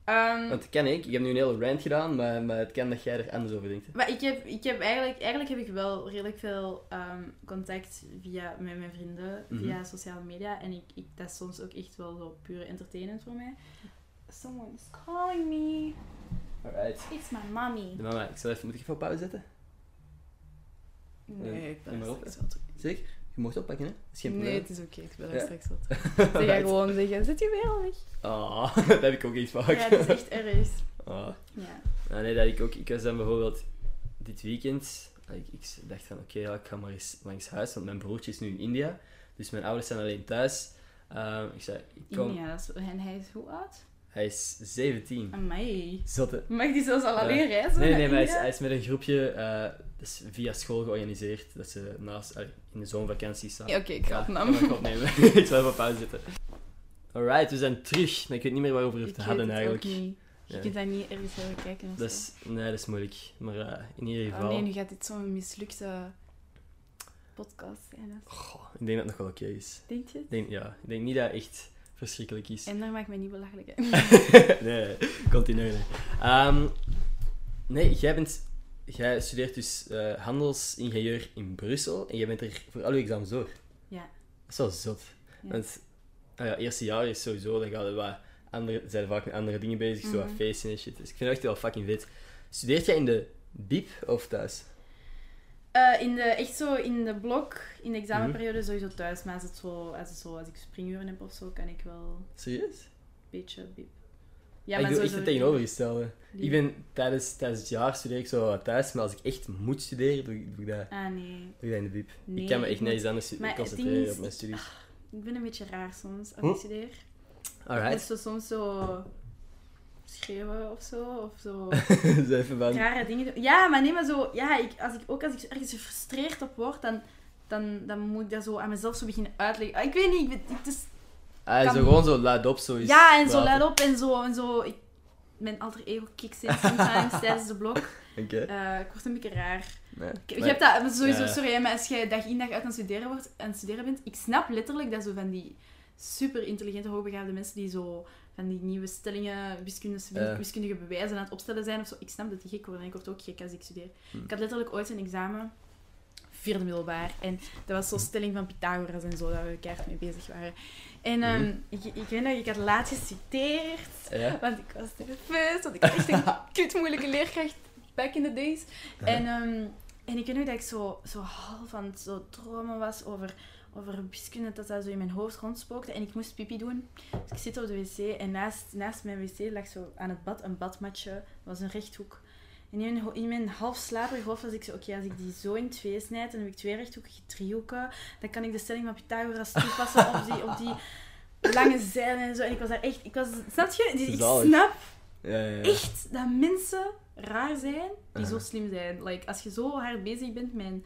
Ehm, Want dat kan ik. Ik heb nu een hele rant gedaan, maar, maar het kan dat jij er anders over denkt. hè. maar ik heb, ik heb eigenlijk, eigenlijk heb ik wel redelijk veel ehm, contact via, met mijn vrienden Mhm. via sociale media. En ik, ik, dat is soms ook echt wel zo puur entertainend voor mij. Someone is calling me. Alright. It's my mommy. De mama, ik zal even, moet ik even op pauze zetten? Nee, ik ben er op, straks terug. Zeker? Je mocht oppakken, hè? Dat is geen Nee, het is oké. Ik ben er Ja? straks wel terug. Zeg Alright. gewoon zeggen, zit je weer weg? Ah, dat heb ik ook iets vaak. Ja, het is echt erg. Ah. Ja. Ah, nee, dat ik ook. Ik was dan bijvoorbeeld dit weekend. ah, Ik, ik dacht van oké, ja, ik ga maar eens langs huis, want mijn broertje is nu in India. Dus mijn ouders zijn alleen thuis. Ehm, ik zei, ik kom. India, dat is- en hij is hoe oud? Hij is 17. Amai. Zotte. Mag die zelfs al alleen reizen? Nee, nee, maar hij is, India? hij is met een groepje, eh, dat is via school georganiseerd, dat ze naast, allee, in de zomervakantie staan. Ja, oké, ik ga Ja, opnemen. ik opnemen. ik zal even pauze zetten. Alright, we zijn terug. Maar ik weet niet meer waarover we het hadden het eigenlijk. niet. Je Ja. kunt dat niet ergens over kijken of Dat is, nee, dat is moeilijk. Maar eh, in ieder Oh geval... nee, nu gaat dit zo'n mislukte podcast zijn. Goh, ik denk dat het nog wel oké is. Denk je het? Denk, ja, ik denk niet dat het echt verschrikkelijk is. En daar maakt mij niet belachelijk. hè. nee, continu. Nee. Ehm, nee, jij, bent, jij studeert dus eh, handelsingenieur in Brussel en jij bent er voor al je examens door. Ja. Dat is wel zot. Ja. Want nou ja, eerste jaar is sowieso, dan gaan we wat andere, zijn vaak met andere dingen bezig, zo wat Mhm. feesten en shit. Dus ik vind het echt wel fucking vet. Studeert jij in de BIP of thuis? Eh, in de, echt zo in de blok, in de Mhm. examenperiode sowieso thuis. Maar als, het zo, als, het zo, als ik springuren heb of zo, kan ik wel een Serieus? beetje bip. Ja, ik doe echt het tegenovergestelde. Die- Ik ben tijdens, tijdens het jaar studeer ik zo thuis, maar als ik echt moet studeren, doe ik, doe ik, dat, Ah nee. doe ik dat in de BIP. Nee, ik kan me echt nergens anders concentreren is- op mijn studies. Ik ben een beetje raar soms als Hm? ik studeer. Alright. zo soms zo schreeuwen of zo. Of zo even van... rare dingen doen. Ja, maar nee, maar zo... Ja, ik, als ik, ook als ik ergens gefrustreerd op word, dan, dan, dan moet ik dat zo aan mezelf zo beginnen uitleggen. Ah, Ik weet niet, ik, weet- het is... Ah, kan- zo gewoon zo luid op, zo Ja, en zo luid op en zo. En zo ik, mijn alter ego kicks in sometimes tijdens de blok. Oké. Eh, ik word een beetje raar. Nee. Ik, Maar- je hebt dat sowieso, sorry, maar als jij dag in dag uit aan het studeren, wordt, aan het studeren bent, ik snap letterlijk dat zo van die super intelligente, hoogbegaafde mensen die zo van die nieuwe stellingen, wiskundige, wiskundige bewijzen aan het opstellen zijn of zo, ik snap dat die gek worden en ik word ook gek als ik studeer. Hm. Ik had letterlijk ooit een examen, vierde middelbaar, en dat was zo'n stelling van Pythagoras en zo, daar we keihard mee bezig waren. En ehm, Mhm. ik, ik weet nog, ik had laat geciteerd, Ja? want ik was nerveus, want ik had echt een kut moeilijke leerkracht back in the days. En, ehm, en ik weet nog dat ik zo, zo half aan het zo dromen was over, over wiskunde, dat dat zo in mijn hoofd rondspookte. En ik moest pipi doen. Dus ik zit op de wc en naast, naast mijn wc lag zo aan het bad een badmatje. Dat was een rechthoek. En in mijn, ho- in mijn half slaperig hoofd was ik zo, oké, als ik die zo in twee snijd, dan heb ik twee rechthoekige driehoeken. Dan kan ik de stelling van Pythagoras toepassen op die, op die lange zijden en zo. En ik was daar echt, ik was, snap je? Dus ik snap Ja, ja, ja. echt dat mensen raar zijn die zo slim zijn. Like, als je zo hard bezig bent met een,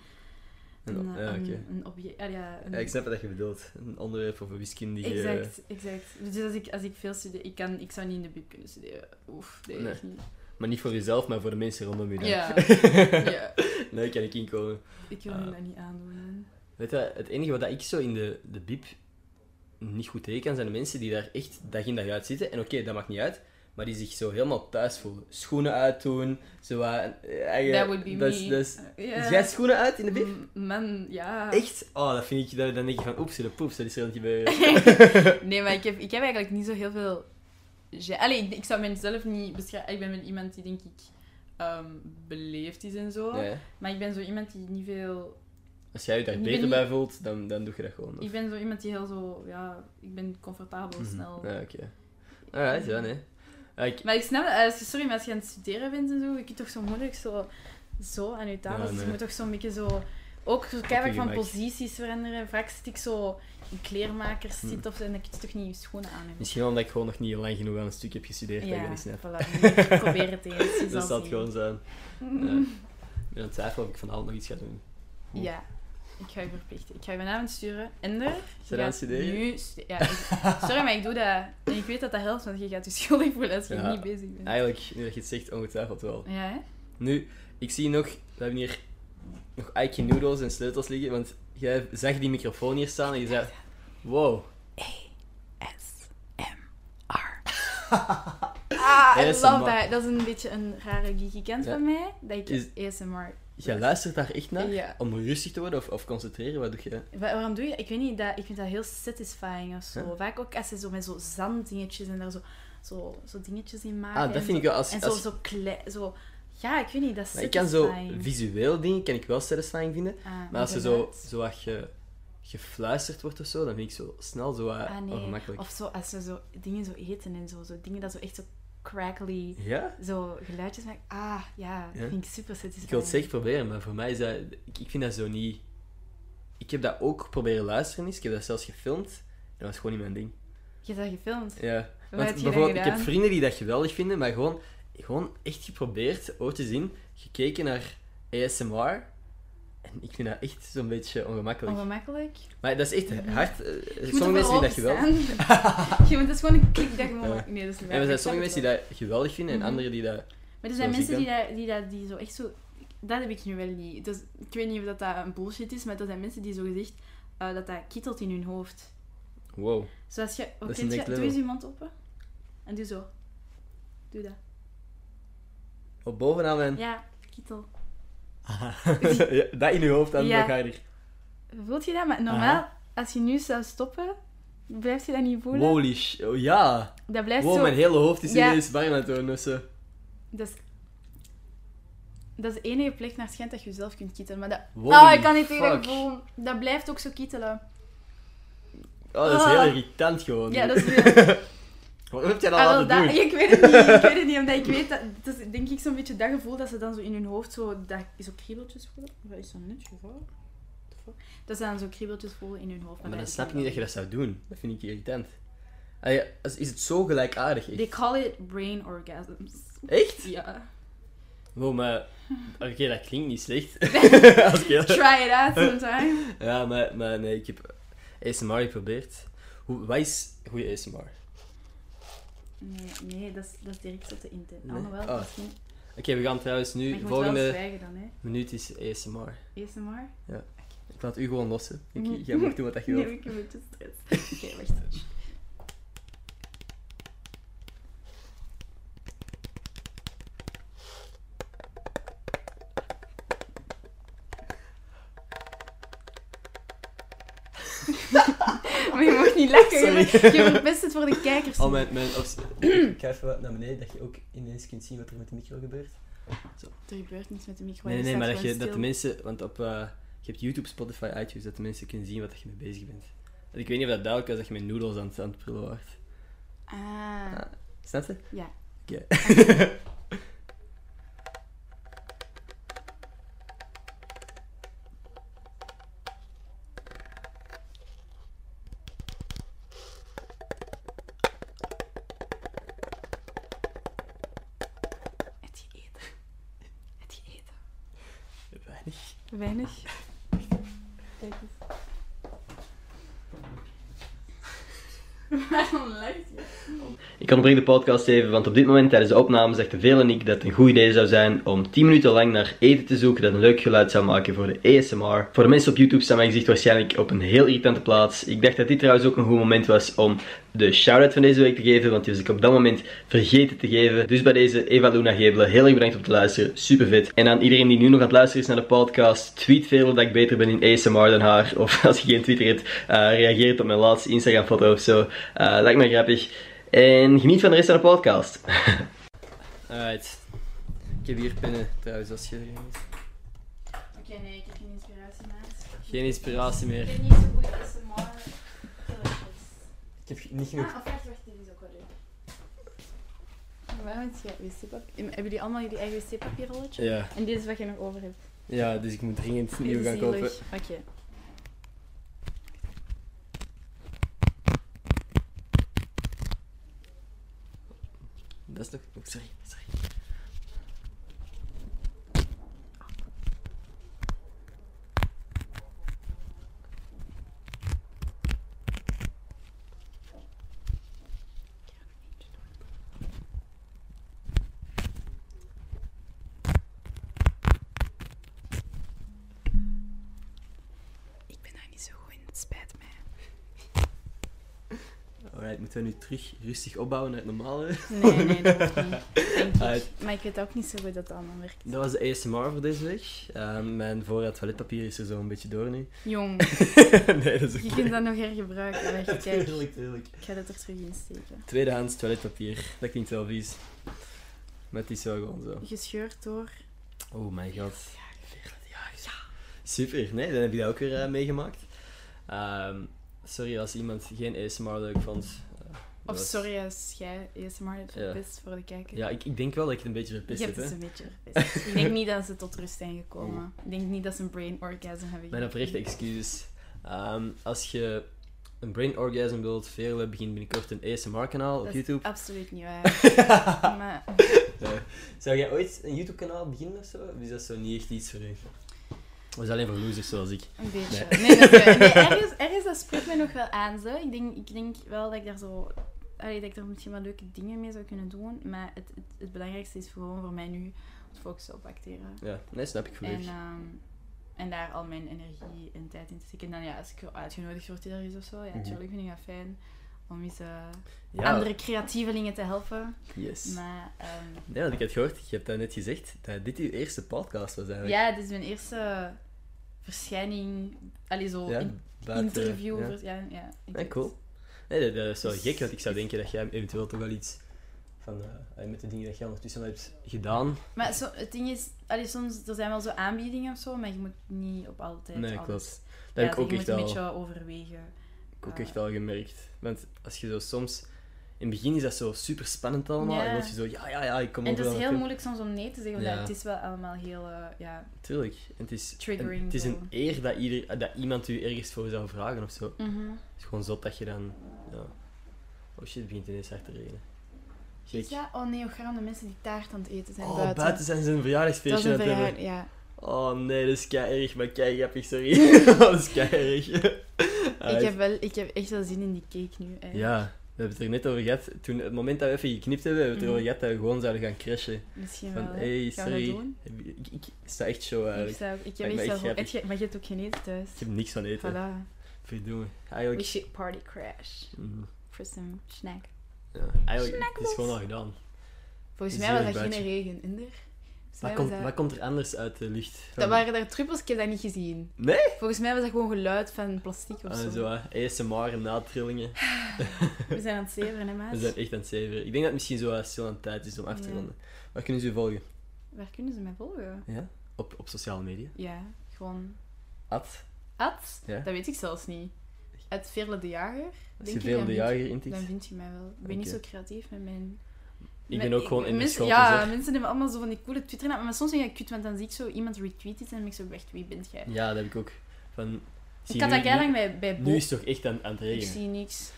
Een- een, ja, een, een object... ah, ja, een- Ja, ik snap wat je bedoelt. Een onderwerp over wiskundige... Exact, exact. Dus als ik, als ik veel studeer, ik, kan, ik zou niet in de bib kunnen studeren. Oef, nee, Nee. echt niet. Maar niet voor jezelf, maar voor de mensen rondom je. dan. Ja. ja. nee, kan ik inkomen. Ik wil Ah. me dat niet aandoen. Weet je, het enige wat ik zo in de, de bib niet goed tegen kan, zijn de mensen die daar echt dag in dag uit zitten. En oké, dat maakt niet uit. Maar die zich zo helemaal thuis voelen. Schoenen uitdoen. Zo eigen- That would be me. Jij schoenen uit in de bib? M- Man, ja. Echt? Oh, dat vind ik... Dan dan denk je van, oeps, de poeps, dat is er aan het gebeuren. nee, maar ik heb, ik heb eigenlijk niet zo heel veel... Allee, ik, ik zou mezelf niet beschrijven... Ik ben wel iemand die, denk ik, ehm, beleefd is en zo. Nee. Maar ik ben zo iemand die niet veel... Als jij je daar beter bij voelt, dan, dan doe je dat gewoon. Ik ben zo iemand die heel zo... Ja, ik ben comfortabel, Mhm. snel. Ja, oké. Alright, ja, nee. Ik, Maar ik snap, als je, sorry, maar als je aan het studeren bent en zo, je kunt toch zo moeilijk zo, zo aan je tafel. Ja, Dus nee. je moet toch zo'n beetje zo... Ook zo keihard van posities veranderen. Vaak zit ik zo in kleermakers Hm. zit of zo, en dan kun je toch niet je schoenen aan hebben. misschien omdat ik gewoon nog niet lang genoeg aan een stuk heb gestudeerd, dat ik Ja, dat niet snap. voilà. Ik probeer het eens. Dat zal het gewoon zijn. Ja. Ik ben aan het twijfelen of ik vanavond nog iets ga doen. Ja, ik ga je verplichten. Ik ga je vanavond sturen. Ender, Zijn aan studeren? nu... stu- Ja, ik- sorry, maar ik doe dat. En ik weet dat dat helpt, want je gaat je schuldig voelen als je Ja. niet bezig bent. Eigenlijk, nu dat je het zegt, ongetwijfeld wel. Ja, hè? Nu, ik zie nog, we hebben hier nog Ike noodles en sleutels liggen, want jij zag die microfoon hier staan en je zei, wow. S-M-R. ah, I ASMR. love that. Dat is een beetje een rare geeky kant Ja. van mij, dat ik Is- ASMR... Jij luistert daar echt naar? Ja. Om rustig te worden of, of concentreren? Wat doe je? Wa- waarom doe je? Ik weet niet, dat, ik vind dat heel satisfying of zo. Vaak ook als ze zo met zo zanddingetjes en daar zo, zo, zo dingetjes in maken. Ah, dat en vind ik zo- wel. Als, En zo, als, zo klei... Zo, ja, ik weet niet, dat is maar ik kan zo visueel dingen kan ik wel satisfying vinden, Ah, maar als er zo, zo wat ge, gefluisterd wordt of zo, dan vind ik zo snel zo wat Ah, nee. ongemakkelijk. Of zo, als ze zo dingen zo eten en zo, zo dingen dat zo echt zo crackly, Ja? zo geluidjes maken. Ah, ja, dat Ja. vind ik super satisfying. Ik wil het zeker proberen, maar voor mij is dat... Ik, ik vind dat zo niet... Ik heb dat ook proberen luisteren eens. Ik heb dat zelfs gefilmd. En dat was gewoon niet mijn ding. Je hebt dat gefilmd. Ja. Wat Want heb je dan bijvoorbeeld, ik heb vrienden die dat geweldig vinden, maar gewoon, gewoon echt geprobeerd, ooit te zien, gekeken naar ASMR. Ik vind dat echt zo'n beetje ongemakkelijk. Ongemakkelijk. Maar dat is echt hard. eh, Je sommige mensen vinden dat geweldig. je moet, dat is gewoon een klik dat je gewoon. Nee, dat is niet En er zijn sommige mensen die dat geweldig vinden en Mhm. anderen die dat... Maar er zijn mensen die dat, die dat die zo echt zo... Dat heb ik nu wel niet. Dus, ik weet niet of dat, dat een bullshit is, maar dat zijn mensen die zo gezegd eh, dat dat kietelt in hun hoofd. Wow. Zoals je... Hoe een kent je? Doe eens je mond open. En doe zo. Doe dat. Op bovenaan mijn... Ja, kietel. ja, dat in je hoofd, dan Ja. nog harder. Voelt je dat? Maar normaal, als je nu zou stoppen, blijf je dat niet voelen. Holy sh... Oh ja. Dat blijft Wow, zo... mijn hele hoofd is Ja. ineens warm aan het worden of zo. Dat is... De enige plek naar schijnt dat je jezelf kunt kietelen. Maar dat... Holy oh, ik kan niet tegen fuck. voelen. Dat blijft ook zo kietelen. Oh, dat is Ah. heel irritant gewoon. Ja, dat is. Waarom heb jij dat Ah, wel, laten dat- doen? ik weet het niet, ik weet het niet, omdat ik weet dat... Het is denk ik zo'n beetje dat gevoel dat ze dan zo in hun hoofd zo... Dat, zo kriebeltjes voelen. Wat is dat net geval? Dat ze dan zo kriebeltjes voelen in hun hoofd. Maar dan snap ik niet dat je dat zou doen. Dat vind ik irritant. Allee, is het zo gelijkaardig, echt? They call it brain orgasms. Echt? Ja. Wow, maar... Oké, dat klinkt niet slecht. Try it out sometime. Ja, maar, maar nee, ik heb ASMR geprobeerd. Hoe, wat is goede ASMR? Nee, nee dat, is, dat is direct tot de intent. Nee? Alhoewel, Ah. misschien... Oké, we gaan trouwens nu... wel volgende zwijgen dan, hè. minuut is ASMR. ASMR? Ik laat u gewoon lossen. Ik, Mhm. jij mag doen wat je Nee, wilt. ik heb een beetje stress. Oké, wacht. Sorry. mag- je verpest het voor de kijkers. Oh, mijn... mijn ik ga even wat naar beneden, dat je ook ineens kunt zien wat er met de micro gebeurt. Er gebeurt niets met de micro. Nee, nee, nee, maar dat, je, dat de mensen... Want op... eh, je hebt YouTube, Spotify, iTunes, dat de mensen kunnen zien wat je mee bezig bent. Want ik weet niet of dat duidelijk was dat je met noedels aan het, aan het prullen wordt. Ah, Snap je? ja. Oké. Ik onderbreek de podcast even, want op dit moment tijdens de opname zegt de Nick dat het een goed idee zou zijn om 10 minuten lang naar eten te zoeken dat een leuk geluid zou maken voor de ASMR. Voor de mensen op YouTube staat mijn gezicht waarschijnlijk op een heel irritante plaats. Ik dacht dat dit trouwens ook een goed moment was om de shout-out van deze week te geven, want die was ik op dat moment vergeten te geven. Dus bij deze Eva Luna Gebelen, heel erg bedankt om te luisteren, super vet. En aan iedereen die nu nog aan het luisteren is naar de podcast, tweet veel dat ik beter ben in ASMR dan haar. Of als je geen Twitter hebt, uh, reageer het op mijn laatste Instagram foto of zo. Uh, lijkt me grappig. En geniet van de rest van de podcast. Alright. Ik heb hier pennen trouwens als je er een is. Oké, nee, ik heb geen inspiratie maat. Geen inspiratie meer. Ik ben niet zo goed als de maar Ik heb niet genoeg. Ah, of wacht, wacht, dit is ook wel leuk. Waarom heb je wc-papier? Hebben jullie allemaal jullie eigen wc-papierrolletje? Ja. En dit is wat je nog over hebt. ja, dus ik moet dringend nieuw gaan kopen. Oké. Dat is toch... Oh, sorry, sorry. Ik ben daar niet zo goed in, het spijt mij. Alright, moeten we nu terug rustig opbouwen naar het normale? Nee, nee, dat niet. Denk ik. Maar ik weet ook niet zo goed dat het allemaal werkt. Dat was de ASMR voor deze week. Ehm, mijn voorraad toiletpapier is er zo een beetje door nu. Jong, nee, dat is je oké. kunt dat nog hergebruiken. Kijk. Tuurlijk, tuurlijk. Ik ga dat er terug in steken. Tweedehands toiletpapier. Dat klinkt wel vies. Maar het is wel gewoon zo. Gescheurd door... Oh mijn god. Ja, Super. Nee, dan heb je dat ook weer eh, meegemaakt. Ehm, sorry als iemand geen ASMR leuk vond. Dat Of was- sorry als jij ASMR hebt Ja. verpest voor de kijker. Ja, ik, ik denk wel dat ik het een beetje Je verpist hebt heb. het Hè. een beetje verpest. ik denk niet dat ze tot rust zijn gekomen. Ik denk niet dat ze een brain orgasm hebben Mijn oprechte excuses. Ehm, als je een brain orgasm wilt, Veerle begint binnenkort een ASMR-kanaal op Dat is YouTube. absoluut niet waar. maar zou jij ooit een YouTube-kanaal beginnen of zo? Of is dat zo niet echt iets voor u? Dat is alleen voor losers zoals ik. een beetje. Nee, dat is, nee ergens, ergens dat spreekt mij nog wel aan. Zo. Ik, denk, ik denk wel dat ik daar zo... Allee, dat ik daar misschien wel leuke dingen mee zou kunnen doen. Maar het, het, het belangrijkste is gewoon voor mij nu om te focussen op acteren. Ja, nee, snap ik En, volledig. ehm, en daar al mijn energie en tijd in te steken. En dan ja, als ik uitgenodigd word ergens of zo, ja, Mhm. natuurlijk vind ik dat fijn om eens eh, Ja, andere creatievelingen te helpen. yes. Maar ehm, Nee, want ik had gehoord, je hebt dat net gezegd, dat dit uw eerste podcast was eigenlijk. ja, dit is mijn eerste verschijning. Allee, zo Ja, in- buiten- interview. ja. Ja, ja, ik Ja, weet cool. Nee, dat, dat is wel Dus- gek, want ik zou denken dat jij eventueel toch wel iets van, eh, met de dingen dat jij ondertussen al hebt gedaan. Maar zo, het ding is, allee, soms er zijn wel zo aanbiedingen of zo, maar je moet niet op altijd Nee, alles. klopt. Dat Ja, heb ik ook je echt moet een al, beetje overwegen. ik ook eh, echt al gemerkt. Want als je zo soms... In het begin is dat zo super spannend allemaal. Ja. En dan je zo, ja, ja, ja, ik kom En het is heel naartoe. moeilijk soms om nee te zeggen, Ja. want het is wel allemaal heel, eh, ja... Tuurlijk. En het is, Triggering en het is een eer dat, ieder, dat iemand u ergens voor zou vragen of zo. mhm. Het is gewoon zot dat je dan... Ja. Oh shit, het begint ineens hard te regenen. Gek. Is dat? Oh nee, hoe gaan de mensen die taart aan het eten zijn Oh, buiten? buiten. zijn ze een verjaardagsfeestje aan het hebben. verjaardag, ja. Oh nee, dat is kei erg, maar kei grappig, sorry. dat is kei erg. Ik heb, wel, ik heb echt wel zin in die cake nu. eh. Ja, hebben het er net over gehad. Toen, het moment dat we even geknipt hebben, hebben we het Mhm. erover gehad dat we gewoon zouden gaan crashen. Misschien Van, wel. hey, we sorry. doen? Ik, ik sta echt show Ik, eigenlijk. zou, ik heb echt echt wel... je- Maar je hebt ook geen eten thuis. Ik heb niks van eten. Voilà. Verdomme. We Eigenlijk... should party crash. Mhm. For some snack. Ja, eigenlijk het is gewoon al gedaan. Volgens mij was dat geen regen, Inder. Wat komt, wat komt er anders uit de lucht? Dat waren daar druppels, ik heb dat niet gezien. Nee? Volgens mij was dat gewoon geluid van plastic of Ah, zo. zo. ASMR en natrillingen. We zijn aan het zeveren, hè, maat? We zijn echt aan het zeveren. Ik denk dat het misschien zo eh, stil aan tijd is om af te Ja. ronden. Waar kunnen ze u volgen? Waar kunnen ze mij volgen? Ja? Op, op sociale media? Ja, gewoon... Ad? Ad? Ja. Dat weet ik zelfs niet. Het Veerle de Jager? Als je de jager intikt? Dan vind je mij wel. Ik ben niet zo creatief met mijn... Ik ben ook gewoon in de school Ja, mensen hebben allemaal zo van die coole twitter maar soms vind ik kut, want dan zie ik zo iemand retweet iets en dan ben ik zo echt, wie bent jij? Ja, dat heb ik ook. Van, Ik had dat lang bij, bij Bo. Nu is het toch echt aan, aan het Ik regenen? zie niks.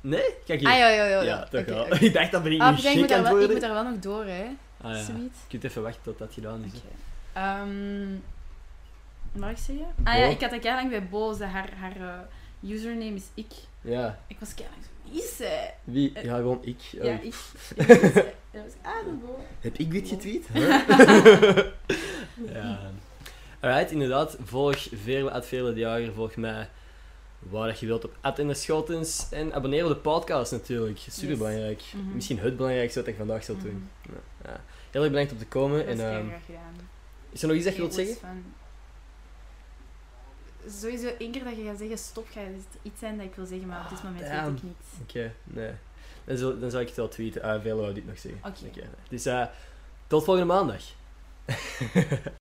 Nee? Kijk hier. Ah, ja, ja, ja. Ja, toch wel. ik dacht, dat ben ik Ah, ik, denk, gek ik, moet wel, ik moet daar wel nog door, hè. Ah, ja. Sweet. Je kunt even wachten tot dat gedaan is. Oké. Ehm, Mag ik zeggen? Ah ja, ik had dat lang bij Bo. Ze- Haar, haar eh, username is ik. Ja. Ik was keihard wie is zij? Wie? Ja, gewoon ik. Oh, Ja, ik- ik. En dan was ah. Heb ik dit getweet? ja. Alright, inderdaad. Volg Veerle, at Veerle de Jager. Volg mij waar dat je wilt op at in de Schotens. En abonneer op de podcast natuurlijk. Super Yes. belangrijk. Mhm. Misschien het belangrijkste wat ik vandaag zal Mhm. doen. Ja. Ja. Heel erg bedankt om te komen. Dat is En, heel ehm, graag gedaan. is er nog iets dat je wilt zeggen? van- Sowieso, één keer dat je gaat zeggen stop, gaat er iets zijn dat ik wil zeggen, maar op dit moment damn. weet ik niets. Oké, nee. Dan zal, dan zal ik het wel tweeten. Ah, Velo wou dit nog zeggen. Oké. Dus eh, tot volgende maandag.